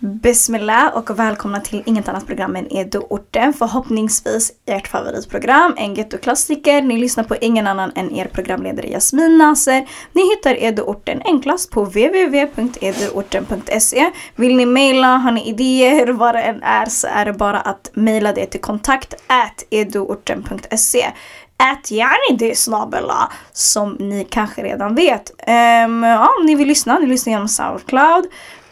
Bismillah och välkomna till inget annat program än Edo-orten. Förhoppningsvis ert favoritprogram, en gettoklassiker. Ni lyssnar på ingen annan än er programledare Jasmin Naser. Ni hittar Edo-orten enklast på www.edoorten.se Vill ni mejla, har ni idéer, vad det än är så är det bara att mejla det till kontakt edoorten.se. Ät yani det snabela som ni kanske redan vet. Um, ja, om ni vill lyssna, ni lyssnar genom Soundcloud,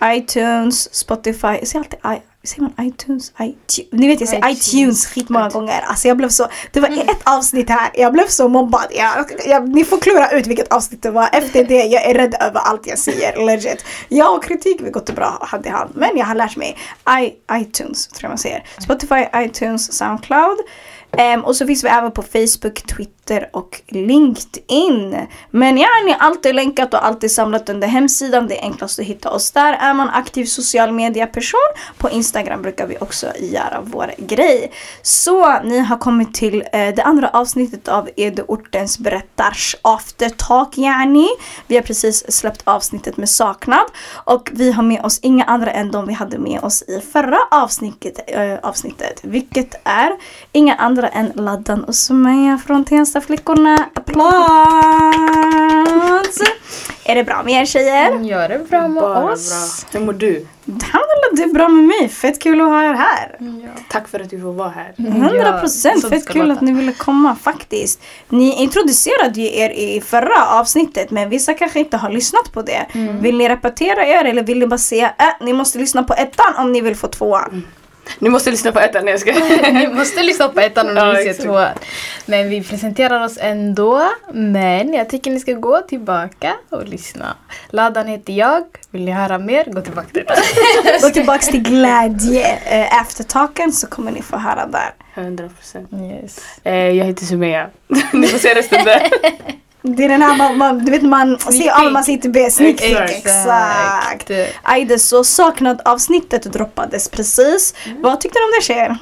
iTunes, Spotify. Jag säger alltid I, säger man iTunes? iTunes? Ni vet jag säger iTunes, iTunes skitmånga gånger. Alltså jag blev så, det var ett avsnitt här, jag blev så mobbad. Jag, jag, ni får klura ut vilket avsnitt det var. Efter det, jag är rädd över allt jag säger. Legit. Jag och kritik vi gått bra hand i hand. Men jag har lärt mig I, iTunes, tror jag man säger. Spotify, iTunes, Soundcloud. Um, och så finns vi även på Facebook, Twitter och LinkedIn. Men ja, ni är alltid länkat och alltid samlat under hemsidan. Det är enklast att hitta oss där. Är man aktiv social media person på Instagram brukar vi också göra vår grej. Så ni har kommit till uh, det andra avsnittet av Edeortens berättars aftertalk yani. Vi har precis släppt avsnittet med saknad och vi har med oss inga andra än de vi hade med oss i förra avsnittet, uh, eh, avsnittet vilket är inga andra andra än Laddan och Sumaya från Tenstaflickorna. Applåd! Är det bra med er tjejer? Ja, det är bra med Bara oss. bra. Hur mår du? Alhamdulillah, det är bra med mig. Fett kul att ha er här. Ja. Tack för att du får vara här. 100 procent. så det Fett kul låta. att ni ville komma faktiskt. Ni introducerade ju er i förra avsnittet men vissa kanske inte har lyssnat på det. Vill ni repetera er eller vill ni bara säga äh, ni måste lyssna på ettan om ni vill få tvåan? Ni måste lyssna på ettan jag ska... Ni måste lyssna på ettan Ja, ni vill se exakt. tvåan. Men vi presenterar oss ändå. Men jag tycker ni ska gå tillbaka och lyssna. Ladan heter jag. Vill ni höra mer, gå tillbaka till den. Gå tillbaks till glädje eh, aftertalken så kommer ni få höra där. 100 procent. Yes. Eh, jag heter Sumaya. Ni får se resten där. Det är den här man, man du vet man ser A men man ser inte B. Sneak peek. Exakt. Exakt. Så saknad avsnittet droppades precis. Vad tyckte ni om det tjejer?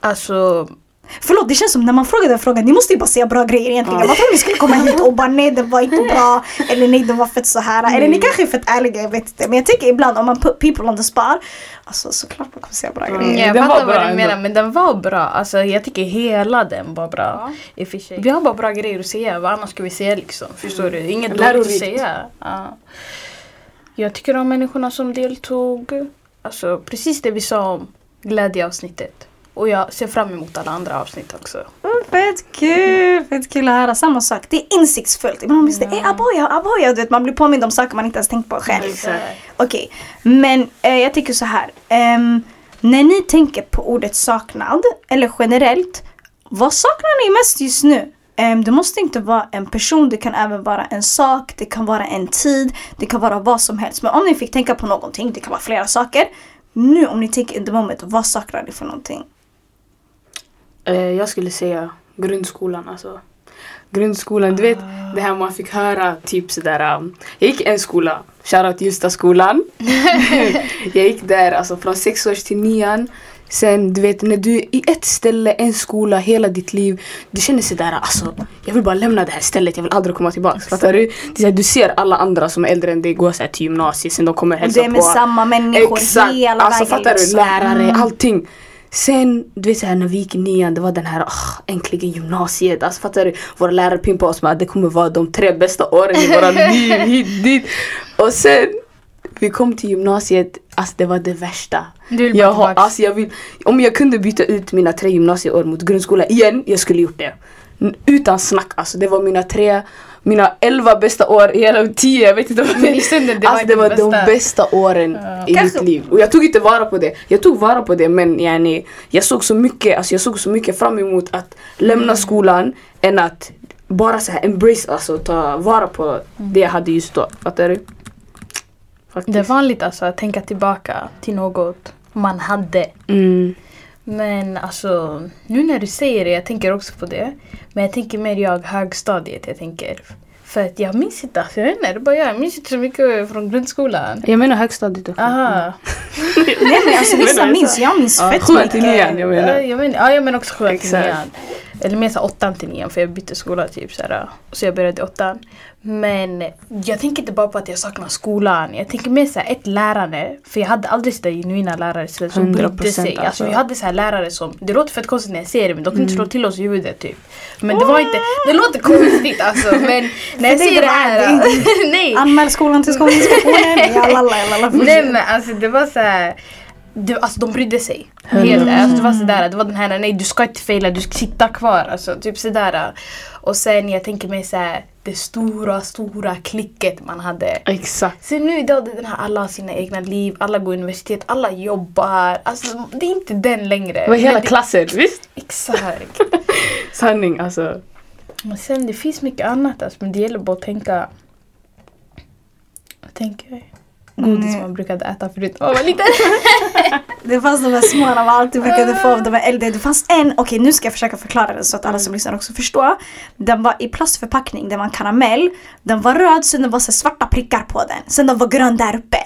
Alltså, Förlåt det känns som när man frågar den frågan, ni måste ju bara säga bra grejer egentligen. Ja. Varför ni skulle komma hit och bara nej den var inte bra. Eller nej den var fett så här. Eller ni kanske är fett ärliga, jag vet inte. Men jag tycker ibland om man put people on the spot. Alltså såklart man kommer säga bra Mm. grejer. ja, jag den var fattar vad bra du ändå. menar men den var bra. Alltså, jag tycker hela den var bra. I och för sig. Vi har bara bra grejer att säga. Vad annars ska vi säga liksom? Förstår du? Inget dåligt att säga. Ja. Jag tycker om människorna som deltog. Alltså precis det vi sa om glädjeavsnittet. Och jag ser fram emot alla andra avsnitt också. Mm, Fett kul, fett kul att höra. Samma sak, det är insiktsfullt. Ibland man blir såhär, eh, aboya, aboya. Du vet, man blir påmind om saker man inte ens tänkt på själv. Okej, men eh, jag tycker så här. ehm, när ni tänker på ordet saknad, eller generellt, vad saknar ni mest just nu? Ehm, det måste inte vara en person, det kan även vara en sak, det kan vara en tid, det kan vara vad som helst. Men om ni fick tänka på någonting, det kan vara flera saker. Nu om ni tänker in the moment, vad saknar ni för någonting? Eh, jag skulle säga grundskolan alltså. Grundskolan, du vet det här man fick höra typ sådär. Um, jag gick en skola, shoutout Hjulstaskolan. jag gick där alltså från sex års till nian. Sen du vet när du är i ett ställe, en skola, hela ditt liv. Du känner sådär alltså, jag vill bara lämna det här stället, jag vill aldrig komma tillbaka. Fattar du? Det är här, du ser alla andra som är äldre än dig gå så här, till gymnasiet, sen de kommer hälsa det är på. med samma människor Exakt, hela alltså vägen. fattar du? Lärare, allting. Sen, du vet såhär när vi gick i nian, det var den här ah, äntligen gymnasiet. Alltså fattar du? Våra lärare pimpade oss med att det kommer vara de tre bästa åren i våra liv, hit dit. Och sen, vi kom till gymnasiet, alltså det var det värsta. Du vill Jag har, alltså jag vill, om jag kunde byta ut mina tre gymnasieår mot grundskola igen, jag skulle gjort det. Utan snack alltså, det var mina tre, mina elva bästa år i hela tio, jag vet inte vad Men i stunden, det var alltså, det var det de bästa. bästa åren Ja. i Kanske- mitt liv. Och jag tog inte vara på det. Jag tog vara på det men yani, jag såg så mycket, alltså jag såg så mycket fram emot att lämna Mm. skolan än att bara så här embrace, alltså ta vara på det jag hade just då. Fattar du? Faktiskt. Det är vanligt alltså att tänka tillbaka till något man hade. Mm. Men alltså, nu när du säger det, jag tänker också på det. Men jag tänker mer jag högstadiet, jag tänker. För att jag minns inte, alltså, jag vet inte, det bara jag, jag minns inte så mycket från grundskolan. Jag menar högstadiet också. Aha. Nej men alltså vissa minns, jag minns Ja, fett sjuan till nian, mycket. jag Ja, menar. ja, jag menar också sjuan till nian. Eller mer såhär åttan till nian för jag bytte skola typ såhär. Så jag började i åttan. Men jag tänker inte bara på att jag saknar skolan. Jag tänker mer såhär ett lärande. För jag hade aldrig sådär genuina lärare så som brydde 100% sig. Alltså, alltså. jag hade såhär lärare som, det låter fett konstigt när jag säger det men de kunde slå till oss i huvudet typ. Men det var inte, det låter konstigt alltså men när jag säger det här. nej! Anmäl skolan till Skolinspektionen. Nej men alltså det var så här. Det, alltså de brydde sig. Helt, alltså, det var sådär, det var den här nej du ska inte fejla, du ska sitta kvar. Alltså, typ sådär. Och sen jag tänker mig såhär, det stora, stora klicket man hade. Exakt. Sen nu idag, den här, alla har sina egna liv, alla går universitet, alla jobbar. Alltså det är inte den längre. Det var hela det- klassen, visst? Exakt. Sanning alltså. Men sen det finns mycket annat alltså, men det gäller bara att tänka. Vad tänker jag? Godis Mm. man brukade äta förut när man var liten. Det fanns de här små man alltid brukade få av de här äldre. Det fanns en, okej nu ska jag försöka förklara det så att alla som lyssnar också förstår. Den var i plastförpackning, den var en karamell. Den var röd, sen det var så svarta prickar på den. Sen den var grön där uppe.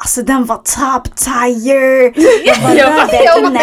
Alltså den var top tier. Den var Jag röd.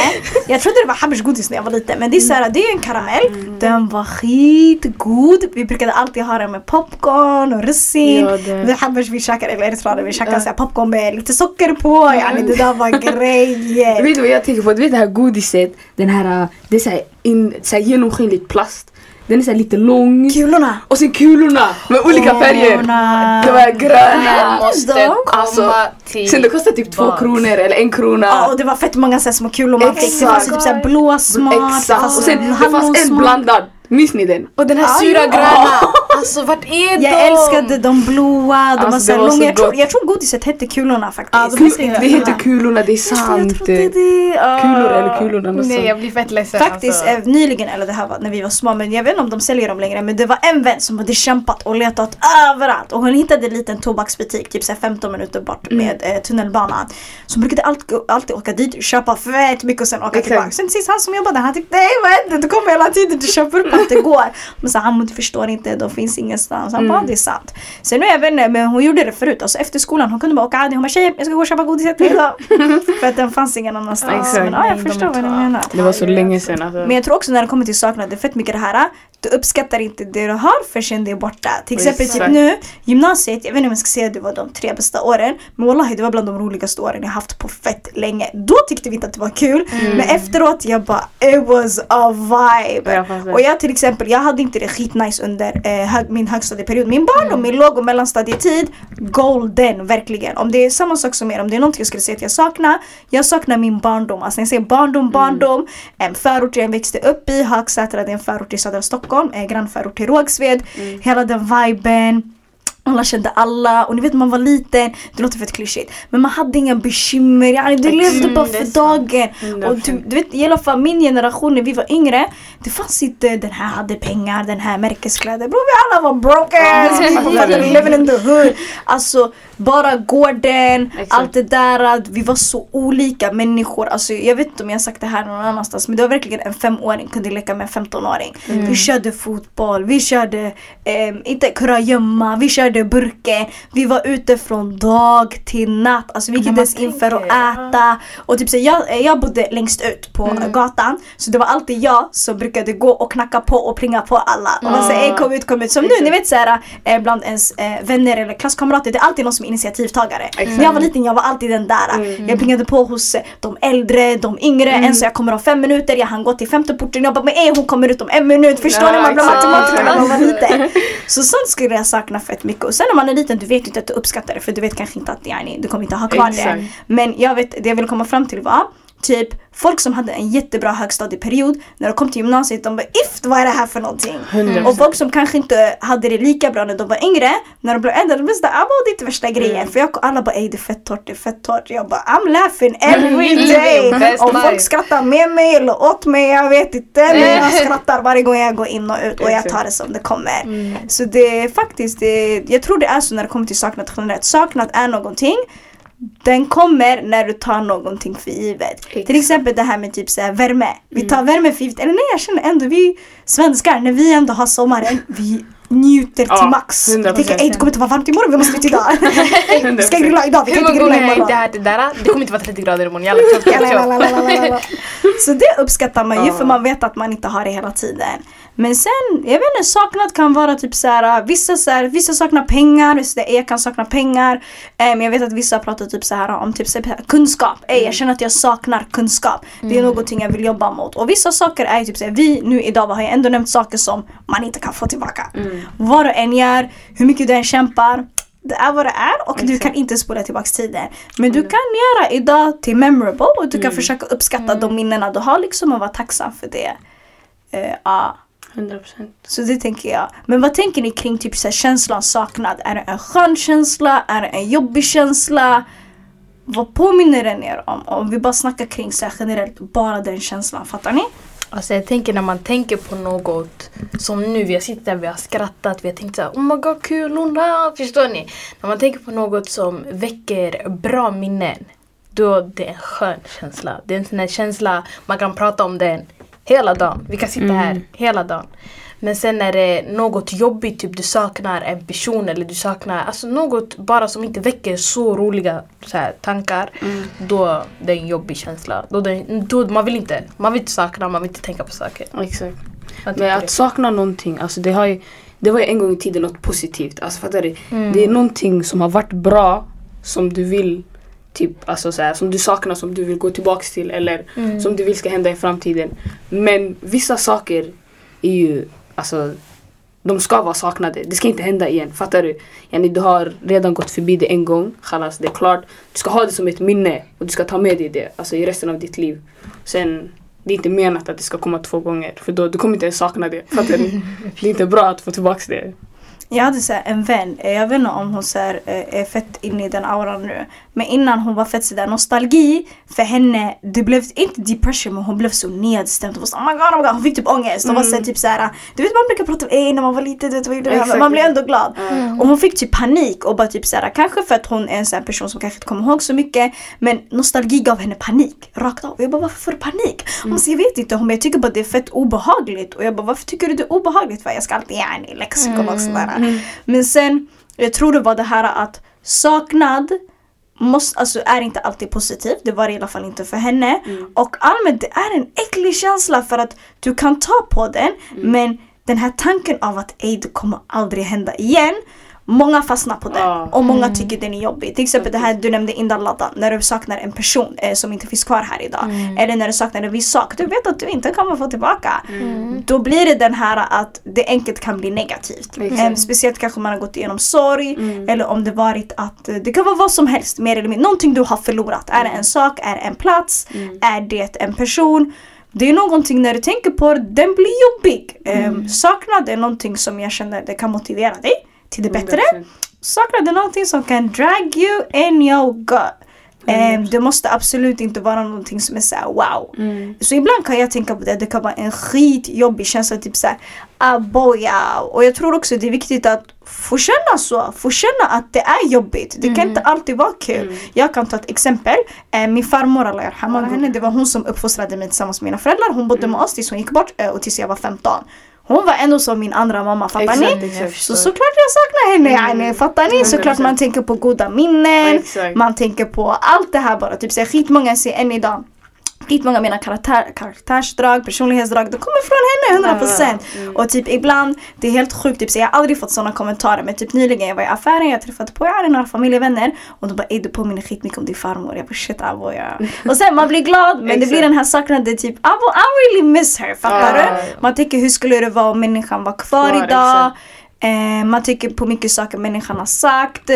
Jag trodde det var Hammers godis när jag var liten men det är så här, det är en karamell. Den var skitgod. Vi brukade alltid ha den med popcorn och russin. Ja, det- Vi vi käkade, eller eritreaner vi käkade här popcorn med lite socker på. Yani, det där var grejer. Vet du vad jag tänker på? Du vet det här godiset, den här, uh, det är så här, in, så här genomskinligt plast. Den är så lite lång. Kulorna. Och sen kulorna med olika färger. Kulorna. Det var Jag gröna. måste Alltså, till Sen det kostar typ två kronor eller en krona. Ja, och det var fett många så här små kulor man fick. Det fanns typ så blå smart, det Exakt. Och sen det fanns en blandad. Minns ni den? Och den här Ah, sura ja. gröna. Alltså vart är de? Jag älskade de blåa, de Alltså, var så det långa. Jag tror, jag tror godiset hette kulorna faktiskt. Ja, de Kul, jag det göra. heter kulorna, det är Jag sant. trodde det. ah. Kulor eller kulorna. något Nej jag blir fett ledsen Faktiskt alltså. eh, nyligen, eller det här var när vi var små, men jag vet inte om de säljer dem längre. Men det var en vän som hade kämpat och letat överallt. Och hon hittade en liten tobaksbutik, typ så här 15 minuter bort Mm. med eh, tunnelbanan. Så hon brukade alltid, alltid åka dit och köpa fett mycket och sen åka Exakt. tillbaka. Sen sist han som jobbade, han tyckte nej vad händer? Du kommer hela tiden, du köper allt det går. Men så han du förstår inte, de finns ingenstans. Han Mm. bara, det är sant. Sen nu jag vet inte, men hon gjorde det förut. Alltså efter skolan, hon kunde bara åka, hon bara tjejer jag ska gå och köpa godiset, hejdå. För att den fanns ingen annanstans. Exakt. Men ja, jag förstår är vad du menar. Det var så länge sedan alltså. Men jag tror också när det kommer till saknad, det är fett mycket det här. Du uppskattar inte det du har förrän det är borta. Till exempel typ nu, gymnasiet, jag vet inte om jag ska säga att det var de tre bästa åren. Men wallahi det var bland de roligaste åren jag haft på fett länge. Då tyckte vi inte att det var kul. Men efteråt jag bara, it was a vibe. Jag. Och jag till exempel, jag hade inte det skitnice under eh, hög, min högstadieperiod. Min barndom, min låg och mellanstadietid, golden verkligen. Om det är samma sak som er, om det är någonting jag skulle säga att jag saknar. Jag saknar min barndom. Alltså när jag säger barndom, barndom. En förort jag växte upp i, Hagsätra, det är en förort i södra Stockholm. Eh, grannförort till Rågsved. Hela den viben. Alla kände alla och ni vet man var liten, det låter fett klyschigt. Men man hade inga bekymmer, yani, du levde bara är för dagen. Och du, du vet i alla fall min generation när vi var yngre, det fanns inte den här hade pengar, den här märkeskläder. Bror vi alla var broken! Ja, vi fattade, living in the hood. Alltså bara gården, Exakt. allt det där. Vi var så olika människor. Alltså, jag vet inte om jag har sagt det här någon annanstans men det var verkligen en femåring kunde leka med en 15-åring. Vi körde fotboll, vi körde eh, inte kurragömma, vi körde burken. Vi var ute från dag till natt. Alltså vi gick inte ens in för att äta. Och typ så, jag, jag bodde längst ut på gatan så det var alltid jag som brukade gå och knacka på och plinga på alla. Och man säger "Ey, kom ut, kom ut. Som nu, ni vet såhär eh, bland ens eh, vänner eller klasskamrater, det är alltid någon som är initiativtagare. När jag var liten jag var alltid den där. Jag plingade på hos eh, de äldre, de yngre. En sa jag kommer om fem minuter, jag hann gå till femte porten. Jag bara men ey, hon kommer ut om en minut. Förstår Ja, ni? Man blir exakt. matematiker när man var liten. Så sånt skulle jag sakna fett mycket. Och sen när man är liten du vet inte att du uppskattar det för du vet kanske inte att yani, du kommer inte ha kvar Exakt. det. Men jag vet, det jag ville komma fram till var Typ folk som hade en jättebra högstadieperiod när de kom till gymnasiet de bara ift vad är det här för någonting? 100%. Och folk som kanske inte hade det lika bra när de var yngre när de blev äldre de blev sådär ah, det är inte värsta grejen. För jag, alla bara ey det är fett torrt, det är fett torrt. Jag bara I'm laughing every day. Om folk skrattar med mig eller åt mig jag vet inte. Men jag skrattar varje gång jag går in och ut och jag tar det som det kommer. Så det är faktiskt, det, jag tror det är så när det kommer till saknad generellt. Saknad är någonting den kommer när du tar någonting för givet. Till Exakt. exempel det här med typ så här värme. Vi tar värme för givet. Eller nej jag känner ändå vi svenskar när vi ändå har sommaren. Vi njuter till Ja, max. 100%. Jag tänker ey det kommer inte vara varmt imorgon, vi måste ut idag. vi ska 100%. grilla idag, vi kan inte grilla imorgon. inte hört det där? Det kommer inte vara 30 grader imorgon. Jalla. Så det uppskattar man ju för man vet att man inte har det hela tiden. Men sen, jag vet inte, saknad kan vara typ så här, vissa, så här, vissa saknar pengar, vissa jag kan sakna pengar. Men jag vet att vissa pratar typ så här om typ så här, kunskap. Ey, jag känner att jag saknar kunskap. Det är någonting jag vill jobba mot. Och vissa saker är typ så här, vi nu idag har jag ändå nämnt saker som man inte kan få tillbaka. Vad du än gör, hur mycket du än kämpar. Det är vad det är och du Exakt. kan inte spola tillbaks tiden. Men du kan göra idag till memorable och du kan försöka uppskatta de minnena du har liksom och vara tacksam för det. Eh, ja. 100%. Så det tänker jag. Men vad tänker ni kring typ så här, känslan saknad? Är det en skön känsla? Är det en jobbig känsla? Vad påminner den er om? Om vi bara snackar kring så här, generellt, bara den känslan. Fattar ni? Alltså jag tänker när man tänker på något som nu, vi har suttit där, vi har skrattat, vi har tänkt såhär oh my god kul, hurra, förstår ni? När man tänker på något som väcker bra minnen, då det är en skön känsla. Det är en sån här känsla, man kan prata om den hela dagen. Vi kan sitta här hela dagen. Men sen är det något jobbigt, typ du saknar en person eller du saknar alltså något bara som inte väcker så roliga så här, tankar. Då det är en jobbig känsla. Då det, då, man, vill inte, man vill inte sakna, man vill inte tänka på saker. Exakt. Men att sakna någonting, alltså det, har ju, det var ju en gång i tiden något positivt. Alltså fattar du? Det är någonting som har varit bra som du vill Typ, alltså så här, som du saknar, som du vill gå tillbaks till eller som du vill ska hända i framtiden. Men vissa saker är ju, alltså de ska vara saknade. Det ska inte hända igen. Fattar du? Yani, du har redan gått förbi det en gång. Chalas, det är klart. Du ska ha det som ett minne och du ska ta med dig det alltså, i resten av ditt liv. Sen, det är inte menat att det ska komma två gånger. För då du kommer inte ens sakna det. Fattar du? Det är inte bra att få tillbaka det. Jag hade så en vän, eh, jag vet inte om hon så eh, är fett inne i den auran nu. Men innan hon var fett sådär nostalgi för henne, det blev inte depression men hon blev så nedstämd. Hon var så, oh my god, oh my god. Hon fick typ ångest. Hon var så här, typ såhär, du vet man brukar prata om ej när man var liten, du vet vad gjorde det här?" Men Exakt. man blir ändå glad. Och hon fick typ panik och bara typ såhär, kanske för att hon är en sån person som kanske inte kommer ihåg så mycket. Men nostalgi gav henne panik, rakt av. Jag bara varför får du panik? Hon bara, "Så jag vet inte, hon bara, jag tycker bara det är fett obehagligt. Och jag bara varför tycker du det är obehagligt? För jag ska alltid gärna i lexikon och sådär. Men sen, jag tror det var det här att saknad måste, alltså är inte alltid positivt. Det var det i alla fall inte för henne. Och allmänt, det är en äcklig känsla för att du kan ta på den men den här tanken av att ej, det kommer aldrig hända igen. Många fastnar på den och många tycker den är jobbig. Till exempel det här du nämnde innan laddan, när du saknar en person eh, som inte finns kvar här idag. Eller när du saknar en viss sak, du vet att du inte kommer få tillbaka. Då blir det den här att det enkelt kan bli negativt. Eh, speciellt kanske man har gått igenom sorg eller om det varit att eh, det kan vara vad som helst mer eller mindre. Någonting du har förlorat. Är det en sak? Är det en plats? Är det en person? Det är någonting när du tänker på det, den blir jobbig. Eh, saknad är någonting som jag känner det kan motivera dig till det bättre. 100%. Saknad är någonting som kan drag you in your gut. Eh, det måste absolut inte vara någonting som är såhär wow. Så ibland kan jag tänka på det, det kan vara en skitjobbig känsla, typ såhär aboja. Och jag tror också det är viktigt att få känna så, få känna att det är jobbigt. Det kan inte alltid vara kul. Jag kan ta ett exempel. Eh, min farmor, Allah henne, det var hon som uppfostrade mig tillsammans med mina föräldrar. Hon bodde med oss tills hon gick bort eh, och tills jag var 15. Hon var ändå som min andra mamma, fattar Exakt, ni? exakt. Så såklart jag saknar henne yani, fattar ni? Såklart 100%. man tänker på goda minnen, Exakt. man tänker på allt det här bara. Typ så skitmånga ser än idag Skitmånga av mina karaktär, karaktärsdrag, personlighetsdrag, det kommer från henne 100% Och typ ibland, det är helt sjukt, typ, så jag har aldrig fått sådana kommentarer men typ nyligen jag var i affären, jag träffade på jag några familjevänner och de bara ey du påminner skitmycket om din farmor. Jag bara shit abo ja. Och sen man blir glad men det blir den här saknaden typ abo I really miss her, fattar Ja. du? Man tänker hur skulle det vara om människan var kvar Kvar, idag? Eh, man tycker på mycket saker människan har sagt.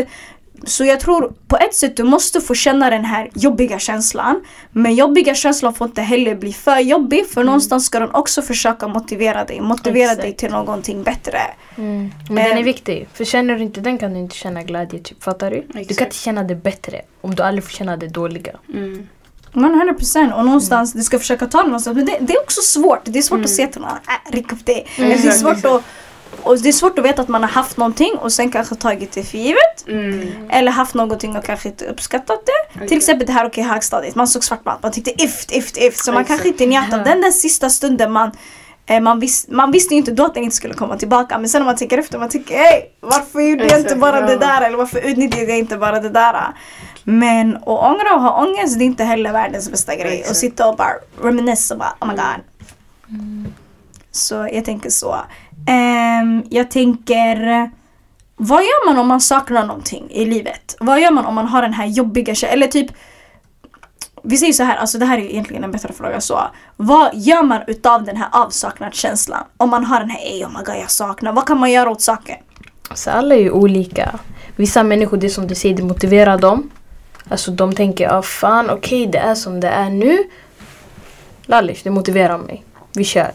Så jag tror på ett sätt du måste få känna den här jobbiga känslan. Men jobbiga känslan får inte heller bli för jobbig för någonstans ska den också försöka motivera dig. Motivera Exakt. dig till någonting bättre. Men den är Eh. viktig. För känner du inte den kan du inte känna glädje. Typ, fattar du? Du kan Exakt. inte känna det bättre om du aldrig får känna det dåliga. Mm. Man 100% och någonstans, du ska försöka ta det någonstans. Men det, det är också svårt. Det är svårt att säga till någon, äh, ryck upp det. Det är Exakt, svårt exakt. att och det är svårt att veta att man har haft någonting och sen kanske tagit det för givet. Mm. Eller haft någonting och kanske inte uppskattat det. Okej. Till exempel det här okej högstadiet, man såg svartmat, man tyckte ift, ift, ift. Så man kanske inte njöt av den där sista stunden man Eh, Man, vis, man visste ju inte då att den inte skulle komma tillbaka men sen när man tänker efter man tänker hej varför gjorde jag inte bara det där eller varför utnyttjade jag inte bara det där. Men att ångra och ha ångest det är inte heller världens bästa grej. Och Exakt. sitta och bara reminisce och bara oh my god. Så jag tänker så. Um, jag tänker vad gör man om man saknar någonting i livet? Vad gör man om man har den här jobbiga Eller typ Vi säger så här, alltså det här är egentligen en bättre fråga så. Vad gör man utav den här avsaknadskänslan? Om man har den här ey oh my god jag saknar, vad kan man göra åt saken? Så alla är ju olika. Vissa människor, det som du säger, det motiverar dem. Alltså de tänker, ah fan okej det är som det är nu. Lallish, det motiverar mig. Vi kör.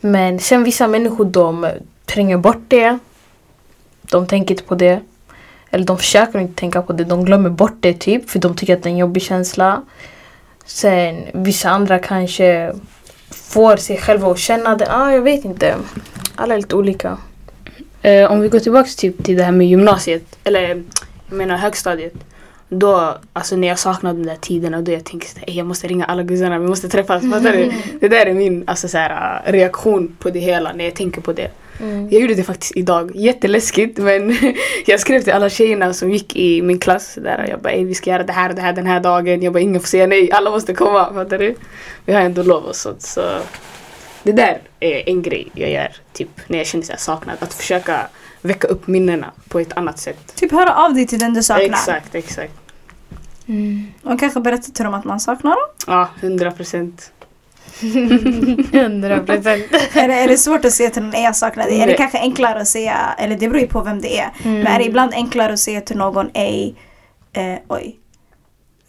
Men sen vissa människor de tränger bort det. De tänker inte på det. Eller de försöker inte tänka på det. De glömmer bort det typ. För de tycker att det är en jobbig känsla. Sen vissa andra kanske får sig själva att känna det. Ah, jag vet inte. Alla är lite olika. Eh, om vi går tillbaka typ till det här med gymnasiet, eller jag menar högstadiet. Då, alltså när jag saknade de där tiderna, då jag tänkte "Ey, jag måste ringa alla gussarna, vi måste träffas. Du? Det där är min alltså, så här, äh, reaktion på det hela när jag tänker på det. Mm. Jag gjorde det faktiskt idag. Jätteläskigt men jag skrev till alla tjejerna som gick i min klass där jag bara "Ey, vi ska göra det här det här den här dagen. Jag bara ingen får säga nej, alla måste komma. Fattar du? Vi har ändå lov och sånt så det där är en grej jag gör typ när jag känner sig saknad. Att försöka väcka upp minnena på ett annat sätt. Typ höra av dig till den du saknar. Exakt, exakt. Och kanske berätta till dem att man saknar dem. Ja, hundra procent. 100 procent. är, det, svårt att säga till någon "Ey, jag saknar dig? Är det kanske enklare att säga, eller det beror ju på vem det är. Men är det ibland enklare att säga till någon ej, eh, oj.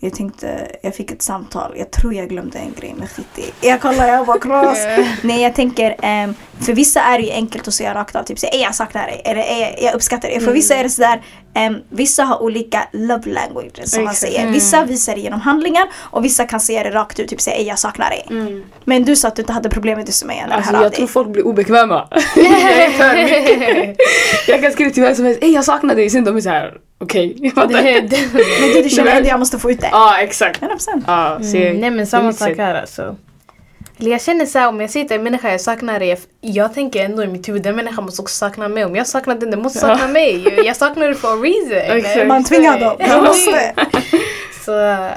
Jag tänkte, jag fick ett samtal, jag tror jag glömde en grej med skit i. Jag kollar, jag bara cross. Nej jag tänker, ehm, för vissa är det ju enkelt att säga rakt av, typ säga "Ey, jag saknar dig, eller "Ey, jag uppskattar dig. För vissa är det sådär, ehm, vissa har olika love languages som man säger. Vissa visar det genom handlingar och vissa kan säga det rakt ut, typ säga "Ey, jag saknar dig. Men du sa att du inte hade problem med det som är när Alltså, jag dig. tror folk blir obekväma. jag kan skriva till vem som helst, jag saknar dig. Sen de är såhär, okej. Det, Men du, du känner ändå jag måste få ut det. Ja, exakt. 100%. Ja, se, mm, nej men samma sak här alltså. Eller jag känner såhär om jag säger till en människa jag saknar dig. Jag tänker ändå i mitt huvud den människan måste också sakna mig. Om jag saknar den, den måste sakna mig. Jag saknar dig for a reason. Exakt. Man tvingar dem. Man måste. Så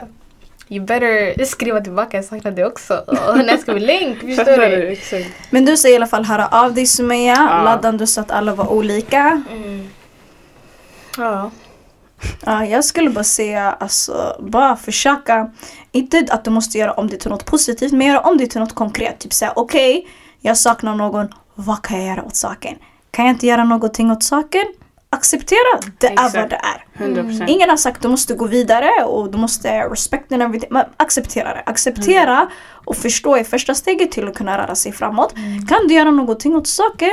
you better skriva tillbaka jag saknar dig också. Och när ska vi länk? Förstår du? Men du säger i alla fall höra av dig Sumaya. Ja. Laddan du sa att alla var olika. Ja. Ja, jag skulle bara säga alltså, bara försöka. Inte att du måste göra om det till något positivt, men göra om det till något konkret. Typ säga okej, jag saknar någon. Vad kan jag göra åt saken? Kan jag inte göra någonting åt saken? Acceptera, det är Exakt. vad det är. 100 procent. Ingen har sagt du måste gå vidare och du måste everything. Men acceptera det. Acceptera och förstå är första steget till att kunna röra sig framåt. Kan du göra någonting åt saken?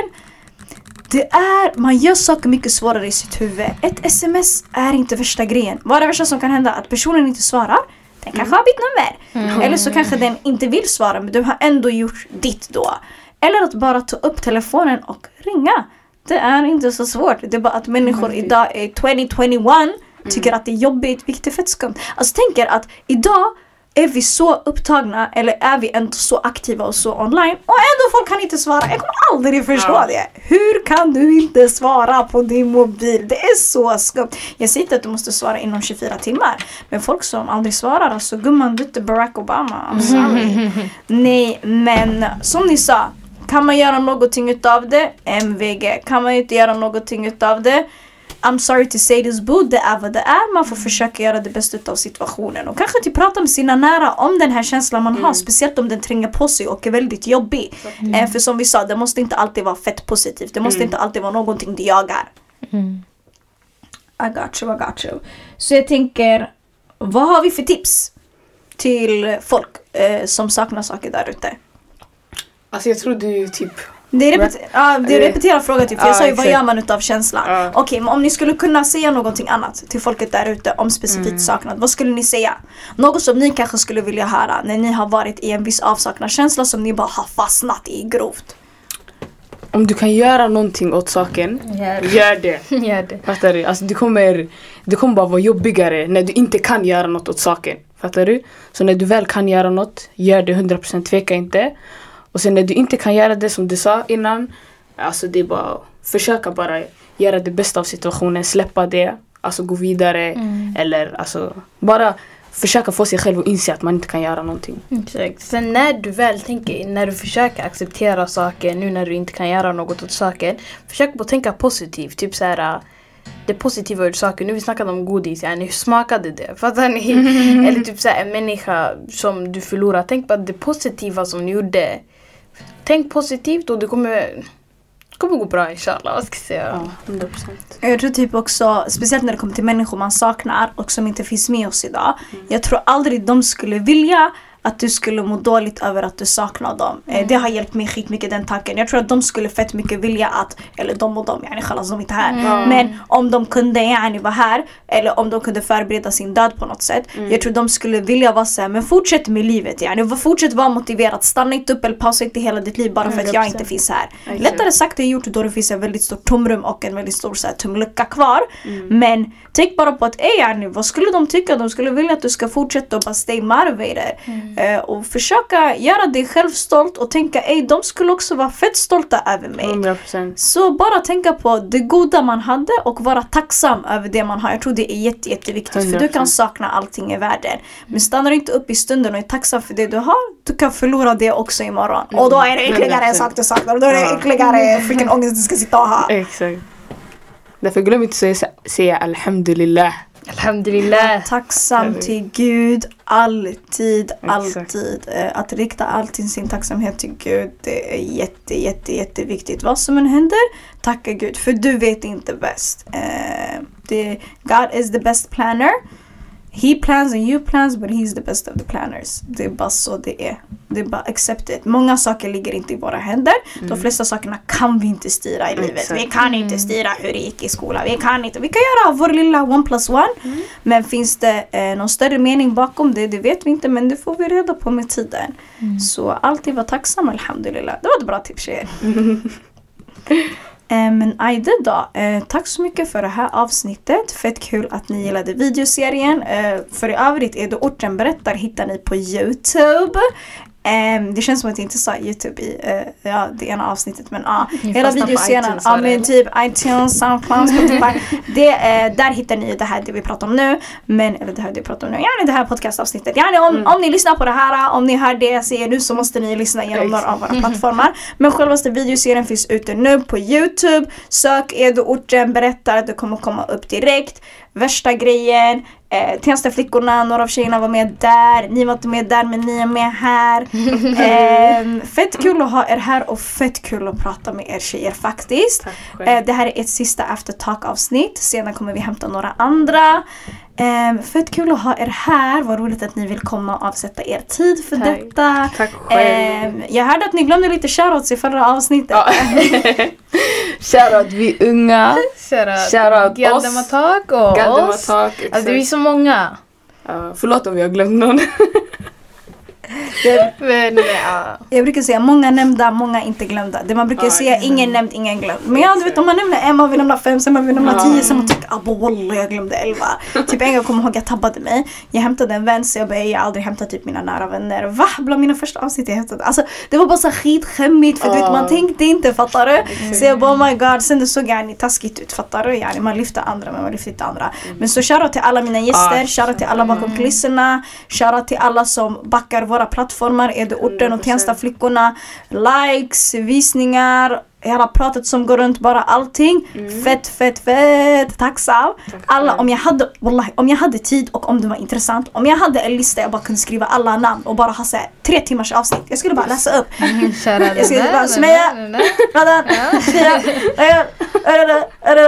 Det är, man gör saker mycket svårare i sitt huvud. Ett sms är inte värsta grejen. Vad är det värsta som kan hända? Att personen inte svarar. Den kanske har bytt nummer. Eller så kanske den inte vill svara men du har ändå gjort ditt då. Eller att bara ta upp telefonen och ringa. Det är inte så svårt. Det är bara att människor idag är 2021 tycker att det är jobbigt, vilket är fett skumt. Alltså tänker att idag är vi så upptagna eller är vi ändå så aktiva och så online och ändå folk kan inte svara. Jag kommer aldrig förstå Ja. det. Hur kan du inte svara på din mobil? Det är så skumt. Jag säger inte att du måste svara inom 24 timmar. Men folk som aldrig svarar, alltså gumman du är inte Barack Obama. I'm sorry. Nej men som ni sa, kan man göra någonting utav det? MVG. Kan man inte göra någonting utav det? I'm sorry to say this boo, det är vad det är. Man får försöka göra det bästa utav situationen. Och kanske till prata med sina nära om den här känslan man har. Speciellt om den tränger på sig och är väldigt jobbig. Eh, för som vi sa, det måste inte alltid vara fett positivt. Det måste inte alltid vara någonting du jagar. I got you, I got you. Så jag tänker, vad har vi för tips till folk eh, som saknar saker där ute? Alltså jag tror du typ... Det är, repet- ja, det är Eh, repeterad fråga typ. För jag ja, sa ju vad gör man utav känslan? Ja. Okej, men om ni skulle kunna säga någonting annat till folket där ute om specifikt Mm. saknad. Vad skulle ni säga? Något som ni kanske skulle vilja höra när ni har varit i en viss avsaknadskänsla som ni bara har fastnat i grovt. Om du kan göra någonting åt saken, Gör gör det. det. Gör det. Fattar du? Alltså det kommer, det kommer bara vara jobbigare när du inte kan göra något åt saken. Fattar du? Så när du väl kan göra något, gör det 100% tveka inte. Och sen när du inte kan göra det som du sa innan, alltså det är bara att försöka bara göra det bästa av situationen, släppa det, alltså gå vidare eller alltså bara försöka få sig själv att inse att man inte kan göra någonting. Exakt. Sen när du väl tänker, när du försöker acceptera saker, nu när du inte kan göra något åt saken. Försök att tänka positivt. Typ så här. Det positiva ur saker. Nu vi snackade om godis, yani, hur smakade det? Fattar ni? Eller typ så här, en människa som du förlorar. Tänk på det positiva som du gjorde. Tänk positivt och det kommer, kommer gå bra inshallah. Vad ska jag säga? Ja, 100%. Jag tror typ också, speciellt när det kommer till människor man saknar och som inte finns med oss idag. Jag tror aldrig de skulle vilja att du skulle må dåligt över att du saknar dem. Eh, Det har hjälpt mig skitmycket den tanken. Jag tror att de skulle fett mycket vilja att, eller de och de, yani khalas de är inte här. Men om de kunde yani vara här, eller om de kunde förbereda sin död på något sätt. Jag tror de skulle vilja vara såhär, men fortsätt med livet yani. Fortsätt vara motiverad, stanna inte upp eller pausa inte hela ditt liv bara för att jag 100%. inte finns här. Lättare sagt än gjort då det finns en väldigt stort tomrum och en väldigt stor så här, tom lucka kvar. Men tänk bara på att ey yani, vad skulle de tycka? De skulle vilja att du ska fortsätta och bara stay motivated. Eh, och försöka göra dig själv stolt och tänka ey de skulle också vara fett stolta över mig. 100%. Så bara tänka på det goda man hade och vara tacksam över det man har. Jag tror det är jätte, jätteviktigt för du kan 100%. sakna allting i världen. Men stannar du inte upp i stunden och är tacksam för det du har, du kan förlora det också imorgon. Och då är det ytterligare en 100%. sak du saknar. Och då är det ytterligare freaking ångest du ska sitta och ha. Exakt. Därför glöm inte att säga, säga alhamdulillah. Alhamdulillah. Tacksam till Gud, alltid, Exakt. alltid. Eh, Att rikta alltid sin tacksamhet till Gud, det är jätte, jätte, jätteviktigt. Vad som än händer, tacka Gud, för du vet inte bäst. Eh, God is the best planner. He plans and you plans but he's the best of the planners. Det är bara så det är. Det är bara accept it. Många saker ligger inte i våra händer. De flesta sakerna kan vi inte styra i livet. Exakt. Vi kan inte styra hur det gick i skolan. Vi kan inte. Vi kan göra vår lilla one plus one. Men finns det eh, någon större mening bakom det? Det vet vi inte men det får vi reda på med tiden. Så alltid vara tacksam alhamdulillah. Det var ett bra tips tjejer. Eh, men Aide då, eh, tack så mycket för det här avsnittet. Fett kul att ni gillade videoserien. Eh, för i övrigt, Edo Orten berättar hittar ni på Youtube. Eh, det känns som att jag inte sa Youtube i eh, ja, det ena avsnittet men ja. Ni hela iTunes, ja det, men typ iTunes, Soundcloud, Spotify. det, eh, där hittar ni det här det vi pratar om nu. Men, eller det här det vi pratar om nu, ja det här podcastavsnittet. Ja, om, om ni lyssnar på det här, om ni hör det jag säger nu så måste ni lyssna genom några av våra plattformar. Men självaste videoserien finns ute nu på Youtube. Sök Edo Orten berättar, det kommer komma upp direkt. Värsta grejen, eh, Tenstaflickorna, några av tjejerna var med där. Ni var inte med där men ni är med här. Ehm, fett kul att ha er här och fett kul att prata med er tjejer faktiskt. Eh, det här är ett sista after talk avsnitt. Sedan kommer vi hämta några andra. Um, fett kul att ha er här. Vad roligt att ni vill komma och avsätta er tid för Tack. detta. Tack själv. Ehm, jag hörde att ni glömde lite shoutouts i förra avsnittet. Ja. Shoutout vi unga. Shoutout Shoutout oss. Galdematak och oss. Galdematak. Alltså vi är så många. Ja, förlåt om vi har glömt någon. Men ja. Jag brukar säga många nämnda, många inte glömda. Det man brukar Ja, säga ingen nämnd, ingen glömd. Men ja, du vet om man nämner en, man vill nämna fem, sen man vill nämna Ja. tio, sen man tycker abo wallah jag glömde elva. typ en gång kommer jag ihåg jag tabbade mig. Jag hämtade en vän så jag bara jag har aldrig hämtat typ mina nära vänner. Va? Bland mina första avsnitt jag hämtade. Alltså det var bara så skitskämmigt för du vet man tänkte inte fattar du? Så jag bara oh my god, sen det såg yani taskigt ut fattar du? Yani, man lyfte andra men man lyfte inte andra. Men så shoutout till alla mina gäster, Ah, shoutout till alla bakom kulisserna, shoutout till alla som backar våra plattformar, Edo Orten och 100%. Tenstaflickorna. Likes, visningar, hela pratet som går runt, bara allting. Fett, fett, fett tacksam. Alla, om jag hade, wallahi, om jag hade tid och om det var intressant, om jag hade en lista jag bara kunde skriva alla namn och bara ha så här, tre timmars avsnitt. Jag skulle bara läsa upp. Jag skulle bara Sumeya, Radan,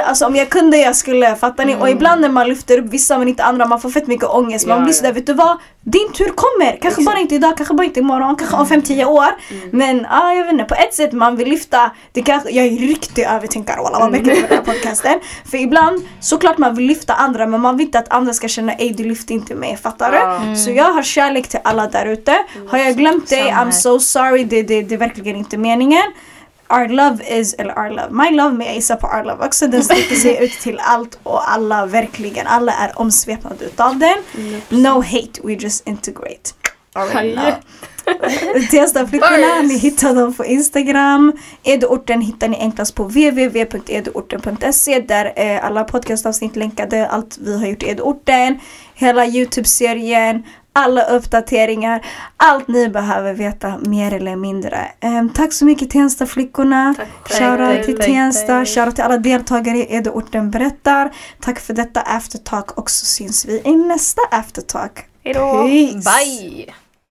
Alltså om jag kunde jag skulle, fattar ni? Och ibland när man lyfter upp vissa men inte andra, man får fett mycket ångest. Man blir sådär, vet du vad? Din tur kommer! Kanske bara inte idag, kanske bara inte imorgon, kanske om 5-10 år. Men ah, jag vet inte, på ett sätt man vill lyfta, det kanske, jag är riktig övertänkare walla, vad märker ni med den här podcasten? För ibland, såklart man vill lyfta andra men man vill inte att andra ska känna ej du lyfter inte mig, fattar du? Ja. Så jag har kärlek till alla där ute. Har jag glömt dig. I'm so sorry, det, det, det är verkligen inte meningen. Our love is, eller our love, my love med Isa på our love också, den sträcker sig ut till allt och alla verkligen, alla är omsvepade utav den. No hate, we just integrate. Already know. Tenstaflickorna, ni hittar dem på Instagram. Eduorten hittar ni enklast på www.eduorten.se där är alla podcastavsnitt länkade, allt vi har gjort i Eduorten, hela Youtube-serien, alla uppdateringar, allt ni behöver veta mer eller mindre. Ehm, tack så mycket Tenstaflickorna. Shoutout till Tensta, shoutout till alla deltagare i Eduorten berättar. Tack för detta aftertalk och så syns vi i nästa aftertalk. Hejdå! Peace. Bye!